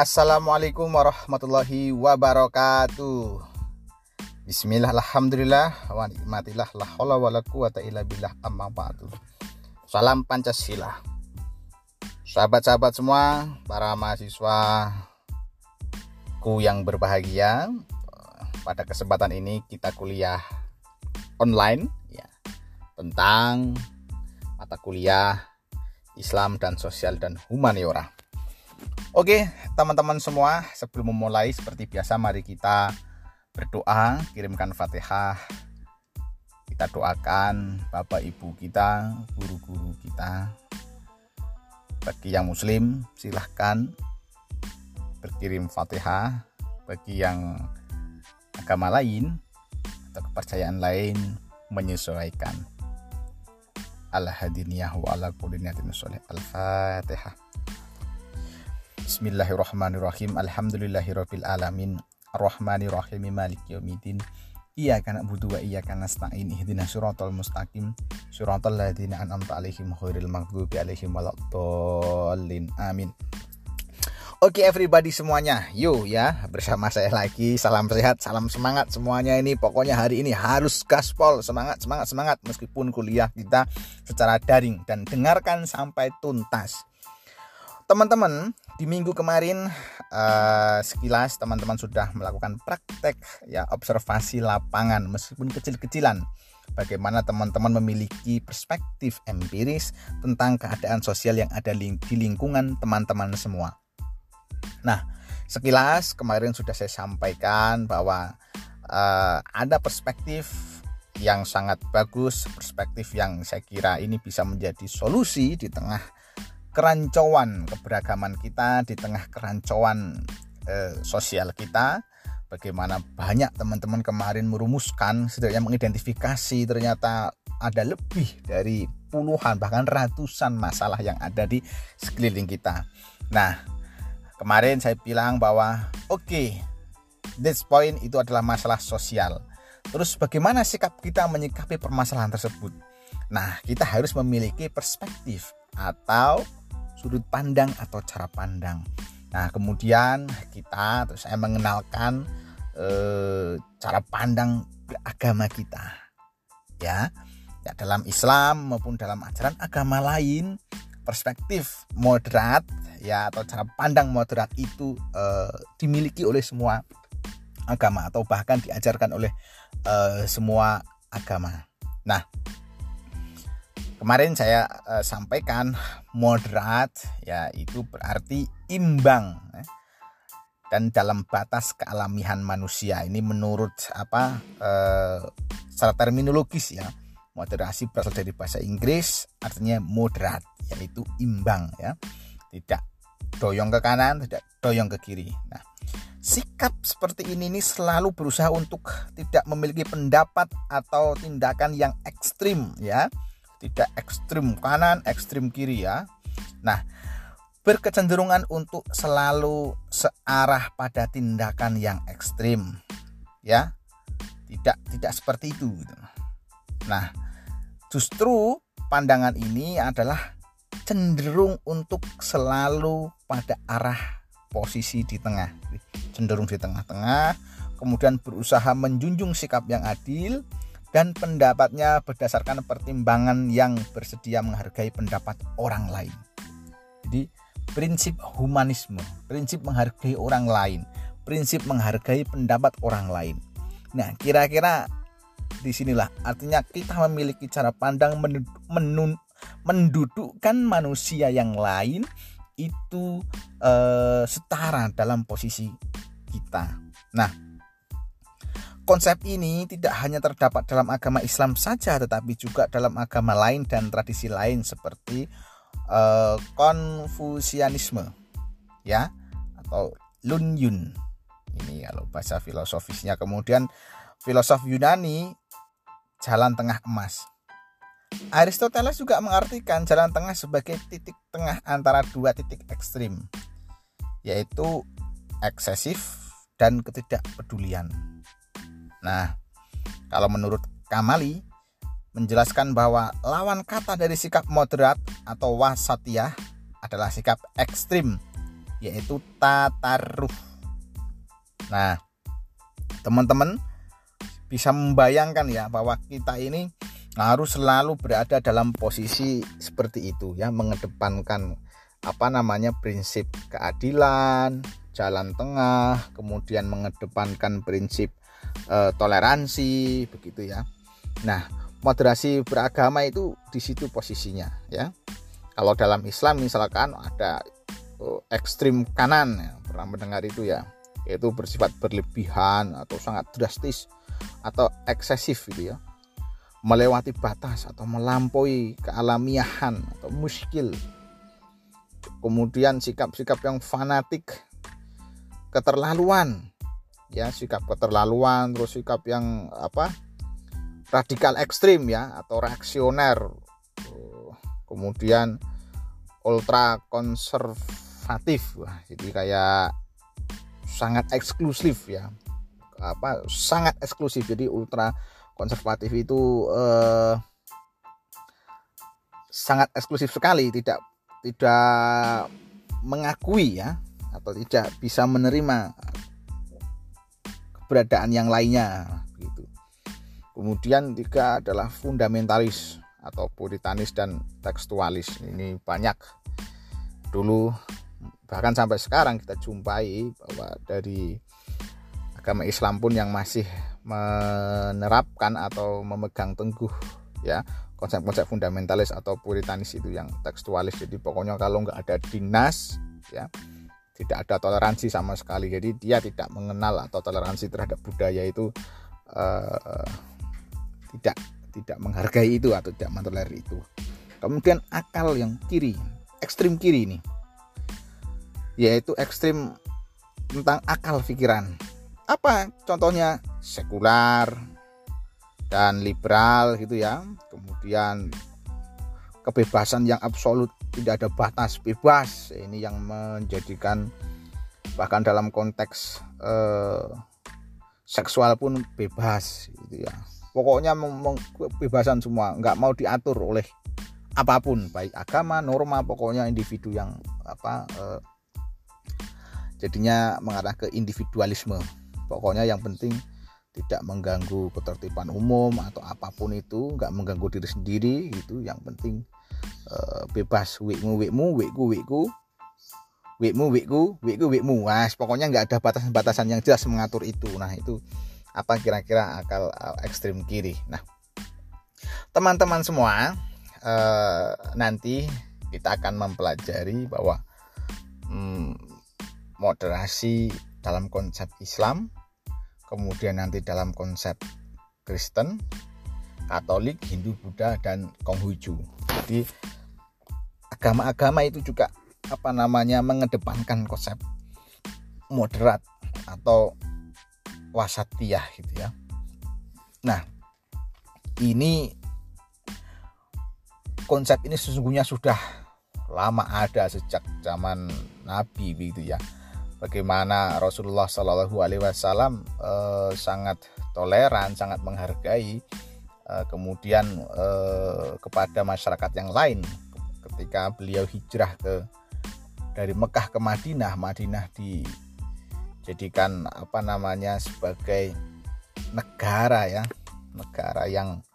Assalamualaikum warahmatullahi wabarakatuh. Bismillah, alhamdulillah, wa nikmatillah, la haula wa la quwata illa billah, amma ba'du. Salam Pancasila. Sahabat-sahabat semua, para mahasiswa ku yang berbahagia, pada kesempatan ini kita kuliah online ya tentang mata kuliah Islam dan Sosial dan Humaniora. Oke, teman-teman semua, sebelum memulai seperti biasa mari kita berdoa, kirimkan Fatihah. Kita doakan Bapak Ibu kita, guru-guru kita. Bagi yang muslim, silahkan berkirim Fatihah. Bagi yang agama lain atau kepercayaan lain menyesuaikan. Al-hadiniyah wa ala Al-Fatihah. Bismillahirrahmanirrahim. Alhamdulillahirabbil alamin. Arrahmanirrahim maliki yaumiddin. Iyyaka na'budu wa iyyaka nasta'in. Ihdinas siratal mustaqim. Siratal ladzina an'amta 'alaihim ghairil maghdubi 'alaihim waladdallin. Amin. Oke okay, everybody semuanya, yuk ya bersama saya lagi. Salam sehat, salam semangat semuanya ini. Pokoknya hari ini harus gaspol, semangat, semangat, semangat meskipun kuliah kita secara daring dan dengarkan sampai tuntas. Teman-teman, di minggu kemarin uh, sekilas teman-teman sudah melakukan praktek ya observasi lapangan meskipun kecil-kecilan bagaimana teman-teman memiliki perspektif empiris tentang keadaan sosial yang ada di lingkungan teman-teman semua. Nah, sekilas kemarin sudah saya sampaikan bahwa uh, ada perspektif yang sangat bagus, perspektif yang saya kira ini bisa menjadi solusi di tengah kerancuan keberagaman kita di tengah kerancuan eh, sosial kita bagaimana banyak teman-teman kemarin merumuskan setidaknya mengidentifikasi ternyata ada lebih dari puluhan bahkan ratusan masalah yang ada di sekeliling kita. Nah, kemarin saya bilang bahwa oke, okay, this point itu adalah masalah sosial. Terus bagaimana sikap kita menyikapi permasalahan tersebut? Nah, kita harus memiliki perspektif atau sudut pandang atau cara pandang. Nah, kemudian kita terus saya mengenalkan eh, cara pandang agama kita. Ya. Ya dalam Islam maupun dalam ajaran agama lain perspektif moderat ya atau cara pandang moderat itu eh, dimiliki oleh semua agama atau bahkan diajarkan oleh eh, semua agama. Nah, Kemarin saya uh, sampaikan moderat ya itu berarti imbang ya. dan dalam batas kealamian manusia ini menurut apa uh, secara terminologis ya. Moderasi berasal dari bahasa Inggris artinya moderat yaitu imbang ya. Tidak doyong ke kanan tidak doyong ke kiri. Nah sikap seperti ini ini selalu berusaha untuk tidak memiliki pendapat atau tindakan yang ekstrim ya tidak ekstrim kanan, ekstrim kiri ya. Nah, berkecenderungan untuk selalu searah pada tindakan yang ekstrim ya. Tidak tidak seperti itu gitu. Nah, justru pandangan ini adalah cenderung untuk selalu pada arah posisi di tengah. Cenderung di tengah-tengah, kemudian berusaha menjunjung sikap yang adil, dan pendapatnya berdasarkan pertimbangan yang bersedia menghargai pendapat orang lain. Jadi prinsip humanisme, prinsip menghargai orang lain, prinsip menghargai pendapat orang lain. Nah, kira-kira di sinilah artinya kita memiliki cara pandang mendudukkan manusia yang lain itu eh, setara dalam posisi kita. Nah, Konsep ini tidak hanya terdapat dalam agama Islam saja, tetapi juga dalam agama lain dan tradisi lain seperti uh, Konfusianisme, ya, atau Lunyun. Ini kalau bahasa filosofisnya. Kemudian filosof Yunani jalan tengah emas. Aristoteles juga mengartikan jalan tengah sebagai titik tengah antara dua titik ekstrim, yaitu eksesif dan ketidakpedulian. Nah, kalau menurut Kamali menjelaskan bahwa lawan kata dari sikap moderat atau wasatiyah adalah sikap ekstrim yaitu tataruh. Nah, teman-teman bisa membayangkan ya bahwa kita ini harus selalu berada dalam posisi seperti itu ya, mengedepankan apa namanya prinsip keadilan, jalan tengah, kemudian mengedepankan prinsip e, toleransi begitu ya. Nah, moderasi beragama itu di situ posisinya ya. Kalau dalam Islam misalkan ada oh, ekstrim kanan ya, pernah mendengar itu ya, yaitu bersifat berlebihan atau sangat drastis atau eksesif gitu ya. Melewati batas atau melampaui kealamiahan atau muskil. Kemudian sikap-sikap yang fanatik, keterlaluan, ya sikap keterlaluan, terus sikap yang apa radikal ekstrim ya atau reaksioner. Kemudian ultra konservatif jadi kayak sangat eksklusif ya. Apa sangat eksklusif. Jadi ultra konservatif itu eh, sangat eksklusif sekali. Tidak tidak mengakui ya atau tidak bisa menerima keberadaan yang lainnya gitu. Kemudian tiga adalah fundamentalis atau puritanis dan tekstualis. Ini banyak. Dulu bahkan sampai sekarang kita jumpai bahwa dari agama Islam pun yang masih menerapkan atau memegang teguh ya konsep-konsep fundamentalis atau puritanis itu yang tekstualis. Jadi pokoknya kalau nggak ada dinas ya tidak ada toleransi sama sekali jadi dia tidak mengenal atau toleransi terhadap budaya itu uh, tidak tidak menghargai itu atau tidak mentolerir itu. Kemudian akal yang kiri, ekstrim kiri ini, yaitu ekstrim tentang akal pikiran. Apa contohnya? Sekular dan liberal gitu ya. Kemudian kebebasan yang absolut tidak ada batas bebas. Ini yang menjadikan bahkan dalam konteks eh, seksual pun bebas gitu ya. Pokoknya kebebasan semua nggak mau diatur oleh apa pun baik agama norma pokoknya individu yang apa eh, jadinya mengarah ke individualisme. Pokoknya yang penting tidak mengganggu ketertiban umum atau apa pun itu nggak mengganggu diri sendiri gitu. Yang penting eh, bebas wikmu wikmu wikku wikku wikmu wikku wikku wikmu mas pokoknya nggak ada batasan-batasan yang jelas mengatur itu. Nah itu apa kira-kira akal uh, ekstrim kiri. Nah, teman-teman semua, uh, nanti kita akan mempelajari bahwa hmm, moderasi dalam konsep Islam, kemudian nanti dalam konsep Kristen, Katolik, Hindu, Buddha, dan Konghucu. Jadi agama-agama itu juga apa namanya mengedepankan konsep moderat atau wasatiyah gitu ya. Nah, ini konsep ini sesungguhnya sudah lama ada sejak zaman Nabi begitu ya. Bagaimana Rasulullah Shallallahu Alaihi Wasallam eh, sangat toleran, sangat menghargai kemudian eh, kepada masyarakat yang lain. Ketika beliau hijrah ke dari Mekah ke Madinah, Madinah di jadikan apa namanya sebagai negara ya. Negara yang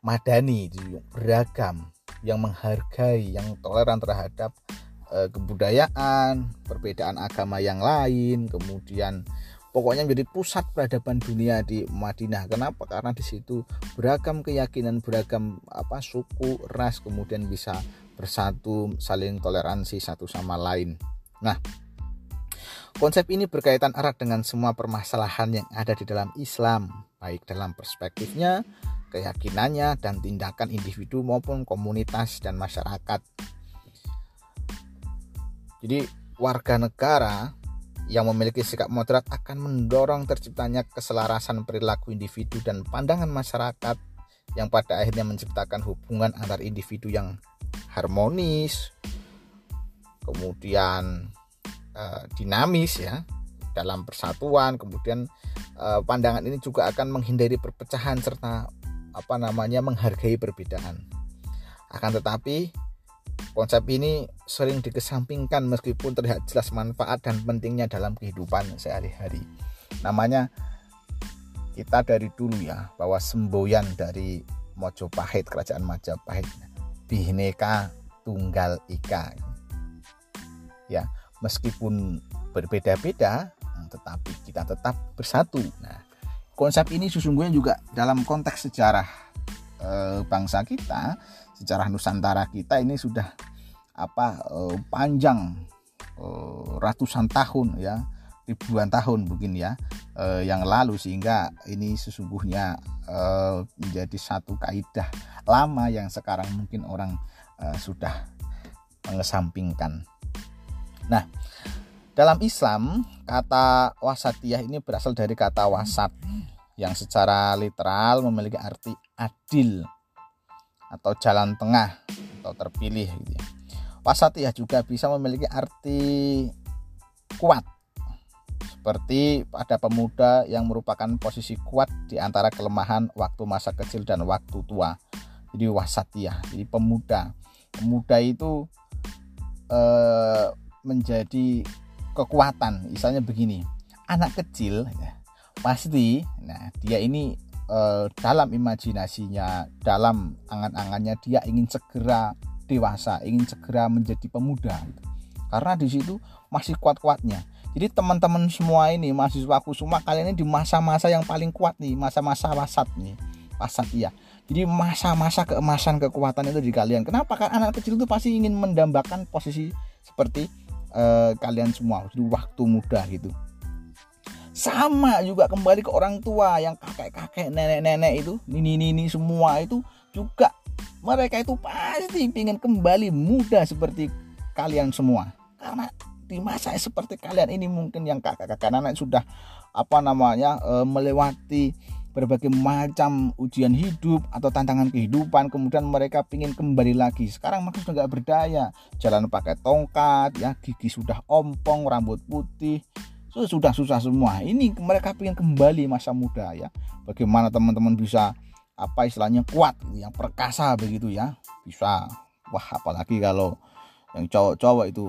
madani beragam yang menghargai yang toleran terhadap e, kebudayaan perbedaan agama yang lain kemudian pokoknya menjadi pusat peradaban dunia di Madinah. Kenapa? Karena di situ beragam keyakinan beragam apa suku ras kemudian bisa bersatu saling toleransi satu sama lain. Nah Konsep ini berkaitan erat dengan semua permasalahan yang ada di dalam Islam, baik dalam perspektifnya, keyakinannya, dan tindakan individu maupun komunitas dan masyarakat. Jadi, warga negara yang memiliki sikap moderat akan mendorong terciptanya keselarasan perilaku individu dan pandangan masyarakat yang pada akhirnya menciptakan hubungan antar individu yang harmonis, kemudian uh, dinamis ya dalam persatuan kemudian uh, pandangan ini juga akan menghindari perpecahan serta apa namanya menghargai perbedaan. Akan tetapi konsep ini sering dikesampingkan meskipun terlihat jelas manfaat dan pentingnya dalam kehidupan sehari-hari. Namanya kita dari dulu ya bahwa semboyan dari Mojopahit kerajaan Majapahit. Bihneka Tunggal Ika. Ya meskipun berbeda-beda tetapi kita tetap bersatu. Nah konsep ini sesungguhnya juga dalam konteks sejarah e, bangsa kita sejarah Nusantara kita ini sudah apa e, panjang e, ratusan tahun ya ribuan tahun mungkin ya eh, yang lalu sehingga ini sesungguhnya eh, menjadi satu kaidah lama yang sekarang mungkin orang eh, sudah mengesampingkan. Nah, dalam Islam kata wasatiyah ini berasal dari kata wasat yang secara literal memiliki arti adil atau jalan tengah atau terpilih gitu ya. Wasatiyah juga bisa memiliki arti kuat seperti pada pemuda yang merupakan posisi kuat di antara kelemahan waktu masa kecil dan waktu tua. Jadi wasatiyah, jadi pemuda. Pemuda itu eh, menjadi kekuatan. Misalnya begini, anak kecil ya, pasti, nah dia ini eh, dalam imajinasinya, dalam angan-angannya dia ingin segera dewasa, ingin segera menjadi pemuda. Karena di situ masih kuat-kuatnya jadi teman-teman semua ini mahasiswaku semua kalian ini di masa-masa yang paling kuat nih, masa-masa wasat nih. Wasat iya. Jadi masa-masa keemasan kekuatan itu di kalian. Kenapa? Karena anak kecil itu pasti ingin mendambakan posisi seperti uh, kalian semua, waktu muda gitu. Sama juga kembali ke orang tua yang kakek-kakek, nenek-nenek itu, nini-nini semua itu juga. Mereka itu pasti ingin kembali muda seperti kalian semua. Karena di masa seperti kalian ini mungkin yang kakak-kakak anak sudah apa namanya e, melewati berbagai macam ujian hidup atau tantangan kehidupan kemudian mereka ingin kembali lagi. Sekarang mereka sudah nggak berdaya. Jalan pakai tongkat ya gigi sudah ompong rambut putih sudah susah semua. Ini mereka ingin kembali masa muda ya. Bagaimana teman-teman bisa apa istilahnya kuat yang perkasa begitu ya. Bisa. Wah apalagi kalau yang cowok-cowok itu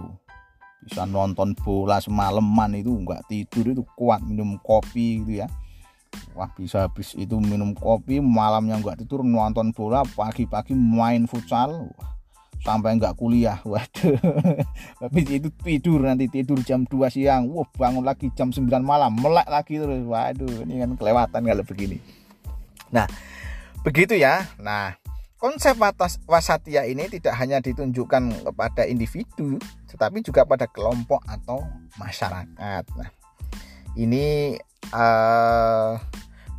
bisa nonton bola semalaman itu nggak tidur itu kuat minum kopi gitu ya. Wah bisa habis itu minum kopi malamnya nggak tidur nonton bola pagi-pagi main futsal. Wah, sampai nggak kuliah waduh. Habis itu tidur nanti tidur jam 2 siang. Wah bangun lagi jam 9 malam melek lagi terus. Waduh ini kan kelewatan kalau begini. Nah begitu ya. Nah Konsep wasatia ini tidak hanya ditunjukkan kepada individu, tetapi juga pada kelompok atau masyarakat. Nah, ini uh,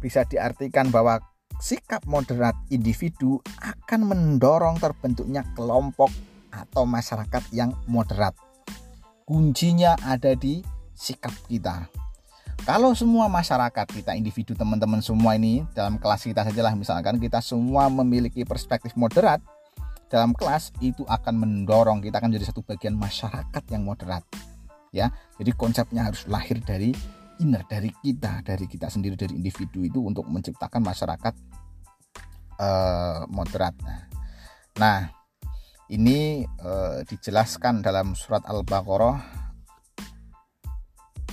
bisa diartikan bahwa sikap moderat individu akan mendorong terbentuknya kelompok atau masyarakat yang moderat. Kuncinya ada di sikap kita kalau semua masyarakat kita individu teman-teman semua ini dalam kelas kita saja lah misalkan kita semua memiliki perspektif moderat dalam kelas itu akan mendorong kita akan jadi satu bagian masyarakat yang moderat ya jadi konsepnya harus lahir dari inner dari kita dari kita sendiri dari individu itu untuk menciptakan masyarakat uh, moderat. Nah, nah ini uh, dijelaskan dalam surat al-baqarah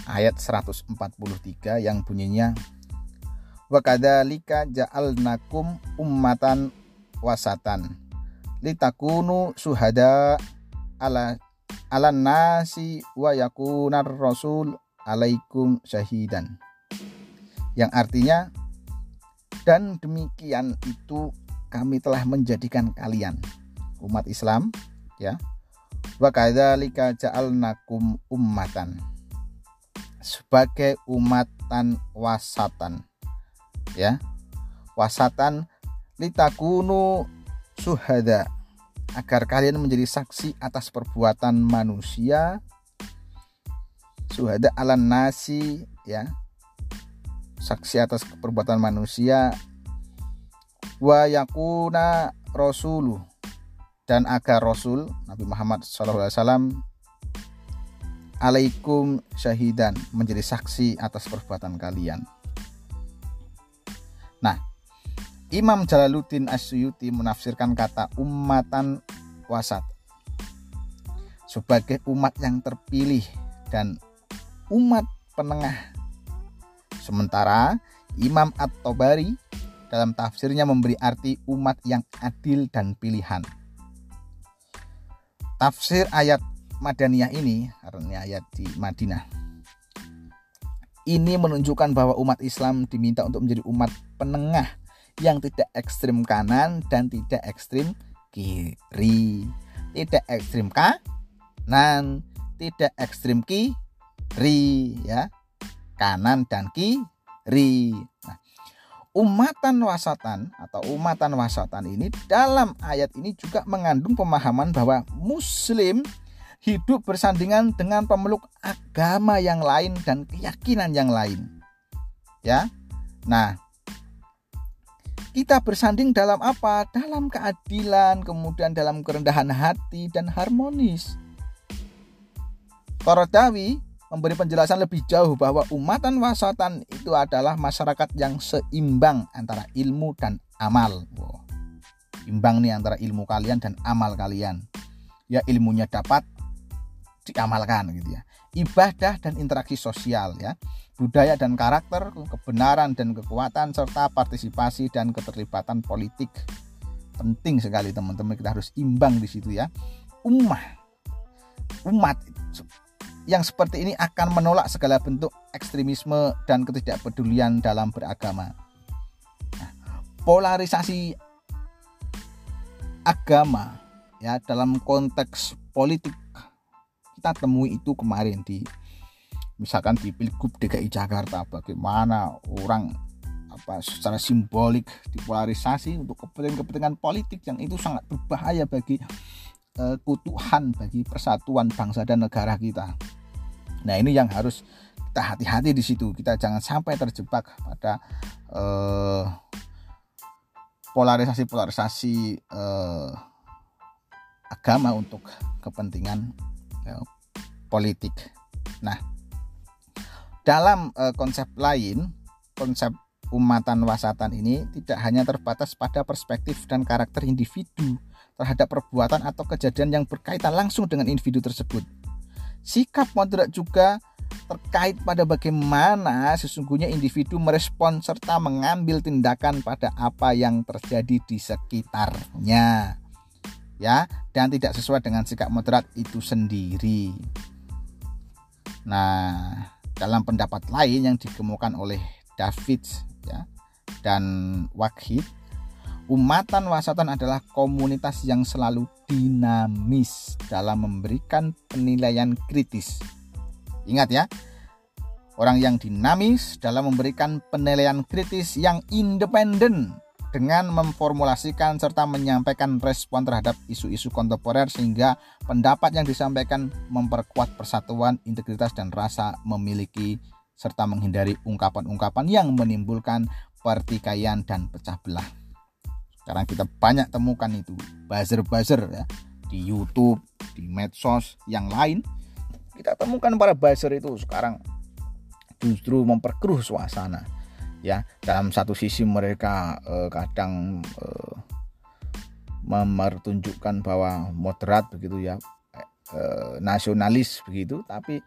ayat 143 yang bunyinya wa kadzalika ja'alnakum ummatan wasatan litakunu suhada ala ala nasi wa yakunar rasul alaikum syahidan. Yang artinya dan demikian itu kami telah menjadikan kalian umat Islam ya. Wa kadzalika ja'alnakum ummatan sebagai umatan wasatan ya. Wasatan litakunu suhada agar kalian menjadi saksi atas perbuatan manusia. Suhada ala nasi ya saksi atas perbuatan manusia wa yakuna rasulu dan agar rasul Nabi Muhammad SAW alaikum syahidan menjadi saksi atas perbuatan kalian. Nah, Imam Jalaluddin Asyuyuti menafsirkan kata ummatan wasat. sebagai umat yang terpilih dan umat penengah. Sementara Imam At-Tabari dalam tafsirnya memberi arti umat yang adil dan pilihan. Tafsir ayat Madaniyah ini, karena ayat di Madinah, ini menunjukkan bahwa umat Islam diminta untuk menjadi umat penengah yang tidak ekstrim kanan dan tidak ekstrim kiri. Tidak ekstrim kanan, tidak ekstrim kiri ya. Kanan dan kiri. Nah, umatan wasatan atau umatan wasatan ini dalam ayat ini juga mengandung pemahaman bahwa muslim hidup bersandingan dengan pemeluk agama yang lain dan keyakinan yang lain. Ya. Nah, kita bersanding dalam apa? Dalam keadilan, kemudian dalam kerendahan hati dan harmonis. Korodawi memberi penjelasan lebih jauh bahwa umatan wasatan itu adalah masyarakat yang seimbang antara ilmu dan amal. Wow. Imbang nih antara ilmu kalian dan amal kalian. Ya ilmunya dapat diamalkan gitu ya. Ibadah dan interaksi sosial ya budaya dan karakter, kebenaran dan kekuatan, serta partisipasi dan keterlibatan politik. Penting sekali teman-teman, kita harus imbang di situ ya. Umat, umat yang seperti ini akan menolak segala bentuk ekstremisme dan ketidakpedulian dalam beragama. Nah, polarisasi agama ya dalam konteks politik kita temui itu kemarin di misalkan di Pilgub DKI Jakarta bagaimana orang apa secara simbolik dipolarisasi untuk kepentingan-kepentingan politik yang itu sangat berbahaya bagi uh, kutuhan bagi persatuan bangsa dan negara kita. Nah, ini yang harus kita hati-hati di situ. Kita jangan sampai terjebak pada uh, polarisasi-polarisasi uh, agama untuk kepentingan uh, politik. Nah, dalam uh, konsep lain, konsep umatan wasatan ini tidak hanya terbatas pada perspektif dan karakter individu terhadap perbuatan atau kejadian yang berkaitan langsung dengan individu tersebut. Sikap moderat juga terkait pada bagaimana sesungguhnya individu merespon serta mengambil tindakan pada apa yang terjadi di sekitarnya. Ya, dan tidak sesuai dengan sikap moderat itu sendiri. Nah, dalam pendapat lain yang dikemukakan oleh David ya, dan Wakhid, umatan wasatan adalah komunitas yang selalu dinamis dalam memberikan penilaian kritis. Ingat ya, orang yang dinamis dalam memberikan penilaian kritis yang independen dengan memformulasikan serta menyampaikan respon terhadap isu-isu kontemporer sehingga pendapat yang disampaikan memperkuat persatuan, integritas dan rasa memiliki serta menghindari ungkapan-ungkapan yang menimbulkan pertikaian dan pecah belah. Sekarang kita banyak temukan itu. Buzzer-buzzer ya. Di YouTube, di medsos yang lain. Kita temukan para buzzer itu sekarang justru memperkeruh suasana ya. Dalam satu sisi mereka eh, kadang eh, mempertunjukkan bahwa moderat begitu ya eh, nasionalis begitu tapi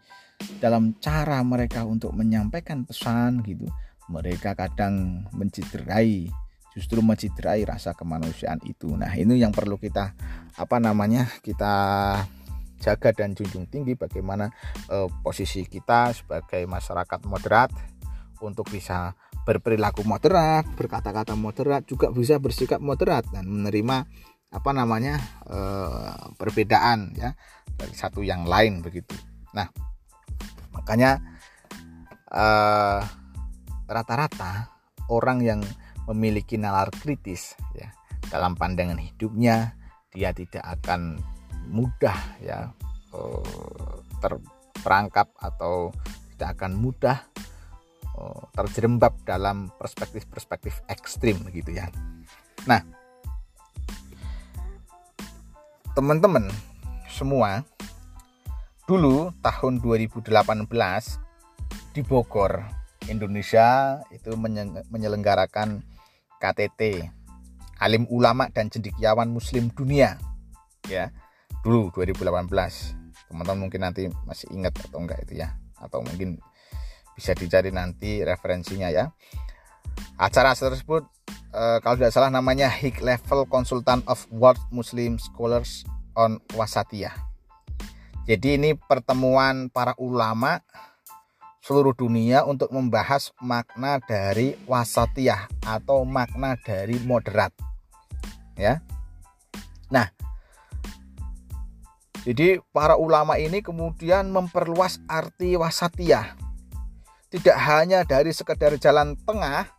dalam cara mereka untuk menyampaikan pesan gitu mereka kadang menciderai justru menciderai rasa kemanusiaan itu nah ini yang perlu kita apa namanya kita jaga dan junjung tinggi bagaimana eh, posisi kita sebagai masyarakat moderat untuk bisa berperilaku moderat, berkata-kata moderat, juga bisa bersikap moderat dan menerima apa namanya e, perbedaan ya dari satu yang lain begitu. Nah, makanya rata eh, rata-rata orang yang memiliki nalar kritis ya dalam pandangan hidupnya dia tidak akan mudah ya e, terperangkap atau tidak akan mudah Oh, terjerembab dalam perspektif-perspektif ekstrim gitu ya. Nah, teman-teman semua, dulu tahun 2018 di Bogor, Indonesia itu menyelenggarakan KTT Alim Ulama dan Cendikiawan Muslim Dunia. Ya dulu 2018 teman-teman mungkin nanti masih ingat atau enggak itu ya. Atau mungkin bisa dicari nanti referensinya ya. Acara tersebut uh, kalau tidak salah namanya High Level Consultant of World Muslim Scholars on Wasatiyah. Jadi ini pertemuan para ulama seluruh dunia untuk membahas makna dari wasatiyah atau makna dari moderat. Ya. Nah jadi para ulama ini kemudian memperluas arti wasatiyah. Tidak hanya dari sekedar jalan tengah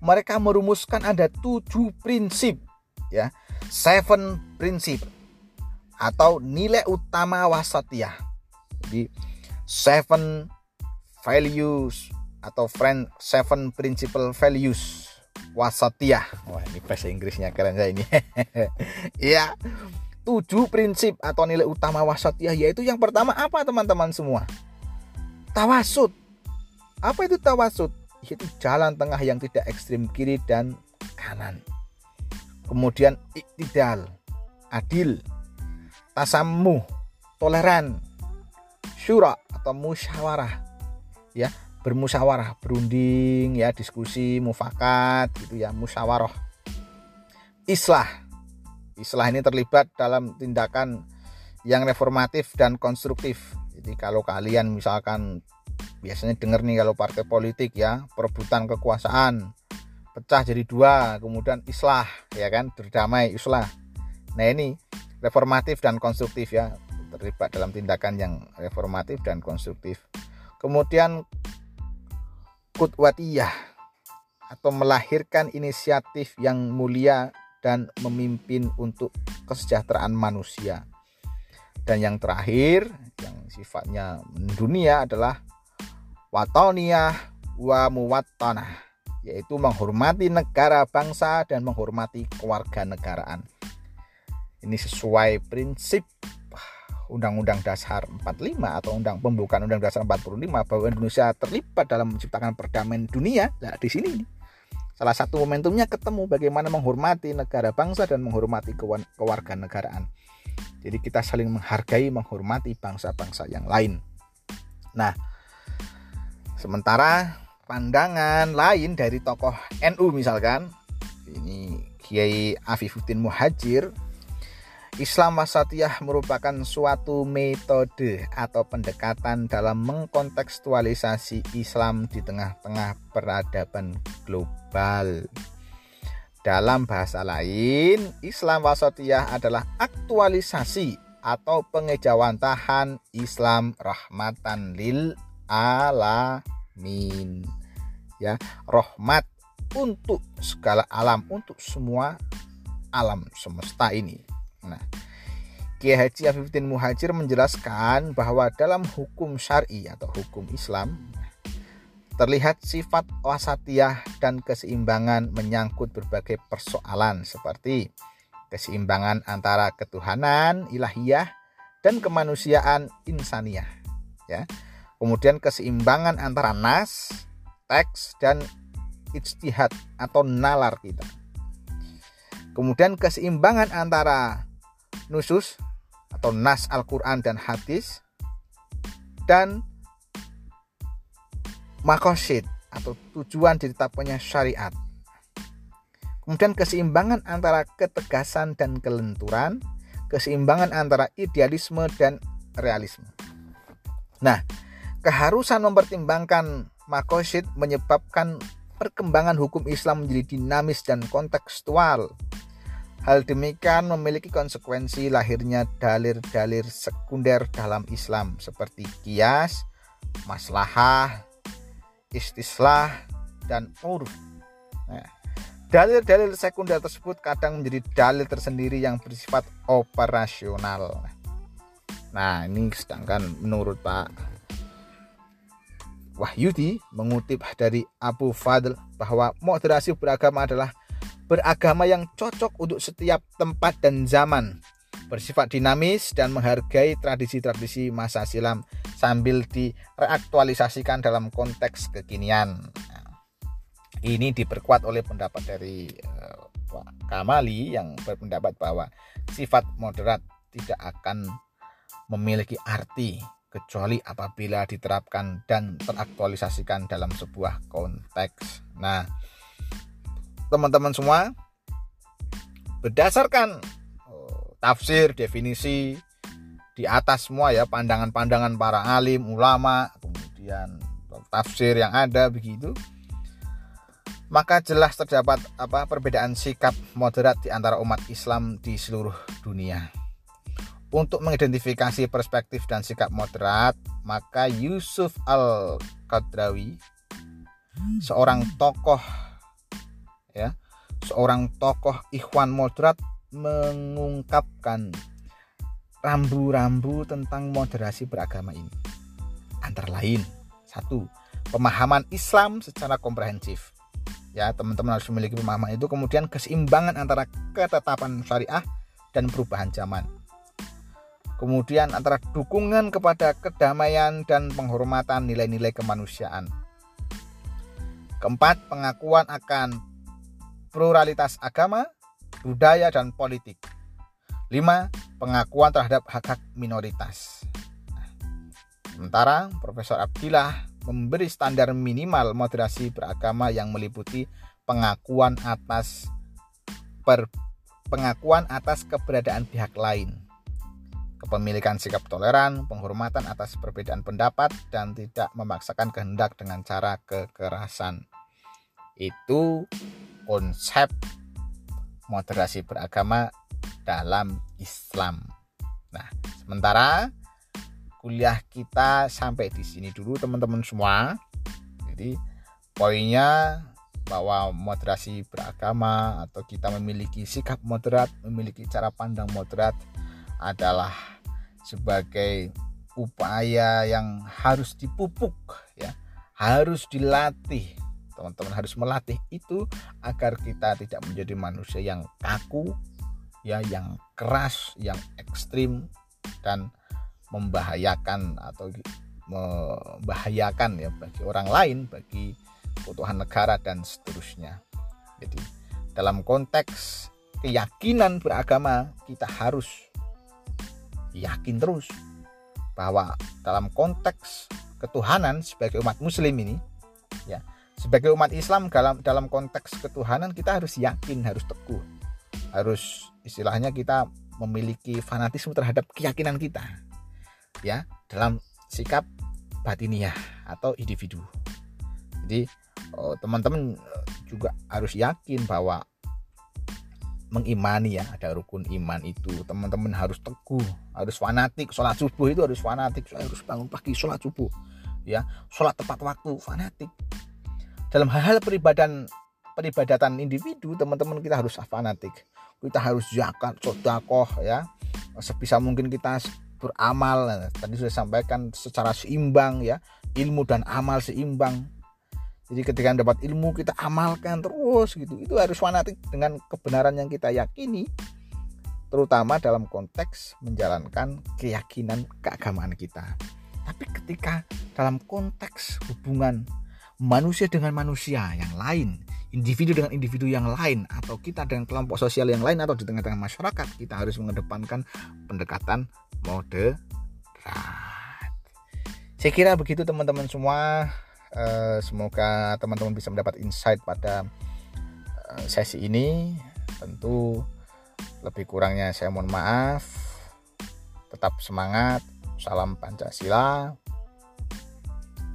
mereka merumuskan ada tujuh prinsip ya. Seven prinsip atau nilai utama wasatiyah. Jadi seven values atau friend seven principal values wasatiyah. Wah, ini bahasa Inggrisnya keren saya ini. Iya. tujuh prinsip atau nilai utama wasatiyah yaitu yang pertama apa teman-teman semua? Tawasud. Apa itu tawasud? Yaitu jalan tengah yang tidak ekstrim kiri dan kanan. Kemudian iktidal, adil, tasamuh, toleran, syura atau musyawarah, ya bermusyawarah berunding ya diskusi mufakat gitu ya musyawarah islah. Islah ini terlibat dalam tindakan yang reformatif dan konstruktif. Jadi kalau kalian misalkan biasanya dengar nih kalau partai politik ya perebutan kekuasaan pecah jadi dua kemudian islah ya kan berdamai islah. Nah ini reformatif dan konstruktif ya terlibat dalam tindakan yang reformatif dan konstruktif Kemudian kutwatiyah atau melahirkan inisiatif yang mulia dan memimpin untuk kesejahteraan manusia. Dan yang terakhir yang sifatnya dunia adalah watoniyah wa muwattanah yaitu menghormati negara bangsa dan menghormati keluarga negaraan. Ini sesuai prinsip Undang-Undang Dasar 45 atau Undang Pembukaan Undang Dasar 45 bahwa Indonesia terlibat dalam menciptakan perdamaian dunia. Nah, di sini salah satu momentumnya ketemu bagaimana menghormati negara bangsa dan menghormati kewarganegaraan. Jadi kita saling menghargai, menghormati bangsa-bangsa yang lain. Nah, sementara pandangan lain dari tokoh NU misalkan, ini Kiai Afifuddin Muhajir Islam Wasatiyah merupakan suatu metode atau pendekatan dalam mengkontekstualisasi Islam di tengah-tengah peradaban global. Dalam bahasa lain, Islam Wasatiyah adalah aktualisasi atau pengejawantahan Islam rahmatan lil alamin. Ya, rahmat untuk segala alam, untuk semua alam semesta ini. Nah, Kiai Haji Afifuddin Muhajir menjelaskan bahwa dalam hukum syari atau hukum Islam terlihat sifat wasatiyah dan keseimbangan menyangkut berbagai persoalan seperti keseimbangan antara ketuhanan ilahiyah dan kemanusiaan insaniah ya. Kemudian keseimbangan antara nas, teks dan ijtihad atau nalar kita. Kemudian keseimbangan antara nusus atau nas Al-Quran dan hadis dan makosid atau tujuan ditetapkannya syariat. Kemudian keseimbangan antara ketegasan dan kelenturan, keseimbangan antara idealisme dan realisme. Nah, keharusan mempertimbangkan makosid menyebabkan perkembangan hukum Islam menjadi dinamis dan kontekstual Hal demikian memiliki konsekuensi lahirnya dalil-dalil sekunder dalam Islam seperti kias, maslahah, istislah, dan urf. Nah, dalil-dalil sekunder tersebut kadang menjadi dalil tersendiri yang bersifat operasional. Nah, ini sedangkan menurut Pak Wahyudi mengutip dari Abu Fadl bahwa moderasi beragama adalah beragama yang cocok untuk setiap tempat dan zaman, bersifat dinamis dan menghargai tradisi-tradisi masa silam sambil direaktualisasikan dalam konteks kekinian. Ini diperkuat oleh pendapat dari Pak Kamali yang berpendapat bahwa sifat moderat tidak akan memiliki arti kecuali apabila diterapkan dan teraktualisasikan dalam sebuah konteks. Nah, teman-teman semua, berdasarkan oh, tafsir, definisi di atas semua ya, pandangan-pandangan para alim, ulama, kemudian tafsir yang ada begitu, maka jelas terdapat apa perbedaan sikap moderat di antara umat Islam di seluruh dunia. Untuk mengidentifikasi perspektif dan sikap moderat, maka Yusuf Al-Qadrawi seorang tokoh seorang tokoh ikhwan moderat mengungkapkan rambu-rambu tentang moderasi beragama ini. Antara lain, satu, pemahaman Islam secara komprehensif. Ya, teman-teman harus memiliki pemahaman itu. Kemudian keseimbangan antara ketetapan syariah dan perubahan zaman kemudian antara dukungan kepada kedamaian dan penghormatan nilai-nilai kemanusiaan. Keempat, pengakuan akan pluralitas agama, budaya, dan politik. Lima, pengakuan terhadap hak-hak minoritas. Sementara Profesor Abdillah memberi standar minimal moderasi beragama yang meliputi pengakuan atas per, pengakuan atas keberadaan pihak lain kepemilikan sikap toleran, penghormatan atas perbedaan pendapat, dan tidak memaksakan kehendak dengan cara kekerasan. Itu konsep moderasi beragama dalam Islam. Nah, sementara kuliah kita sampai di sini dulu teman-teman semua. Jadi poinnya bahwa moderasi beragama atau kita memiliki sikap moderat, memiliki cara pandang moderat adalah sebagai upaya yang harus dipupuk ya harus dilatih teman-teman harus melatih itu agar kita tidak menjadi manusia yang kaku ya yang keras yang ekstrim dan membahayakan atau membahayakan ya bagi orang lain bagi keutuhan negara dan seterusnya. Jadi dalam konteks keyakinan beragama kita harus yakin terus bahwa dalam konteks ketuhanan sebagai umat muslim ini ya sebagai umat Islam dalam dalam konteks ketuhanan kita harus yakin harus teguh. Harus istilahnya kita memiliki fanatisme terhadap keyakinan kita ya dalam sikap batiniah atau individu. Jadi oh, teman-teman juga harus yakin bahwa mengimani ya ada rukun iman itu. Teman-teman harus teguh harus fanatik. Sholat subuh itu harus fanatik. Harus bangun pagi sholat subuh ya. Sholat tepat waktu fanatik dalam hal-hal peribadan peribadatan individu teman-teman kita harus fanatik. Kita harus zakat sodakoh ya. Sebisa mungkin kita beramal. Tadi sudah sampaikan secara seimbang ya. Ilmu dan amal seimbang. Jadi ketika dapat ilmu kita amalkan terus gitu. Itu harus fanatik dengan kebenaran yang kita yakini terutama dalam konteks menjalankan keyakinan keagamaan kita. Tapi ketika dalam konteks hubungan manusia dengan manusia yang lain, individu dengan individu yang lain, atau kita dengan kelompok sosial yang lain, atau di tengah-tengah masyarakat, kita harus mengedepankan pendekatan moderat. Saya kira begitu teman-teman semua. Eh, semoga teman-teman bisa mendapat insight pada uh, sesi ini. Tentu lebih kurangnya saya mohon maaf. Tetap semangat. Salam Pancasila.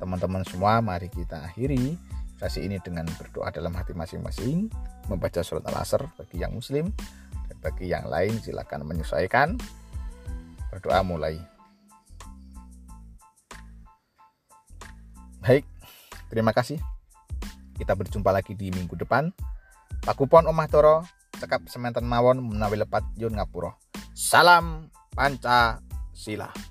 Teman-teman semua, mari kita akhiri sesi ini dengan berdoa dalam hati masing-masing, membaca surat al-asr bagi yang muslim dan bagi yang lain silakan menyesuaikan. Berdoa mulai. Baik, Terima kasih. Kita berjumpa lagi di minggu depan. Pakupon Omah Toro, cekap semantan mawon menawi lepat yun ngapuro. Salam Pancasila.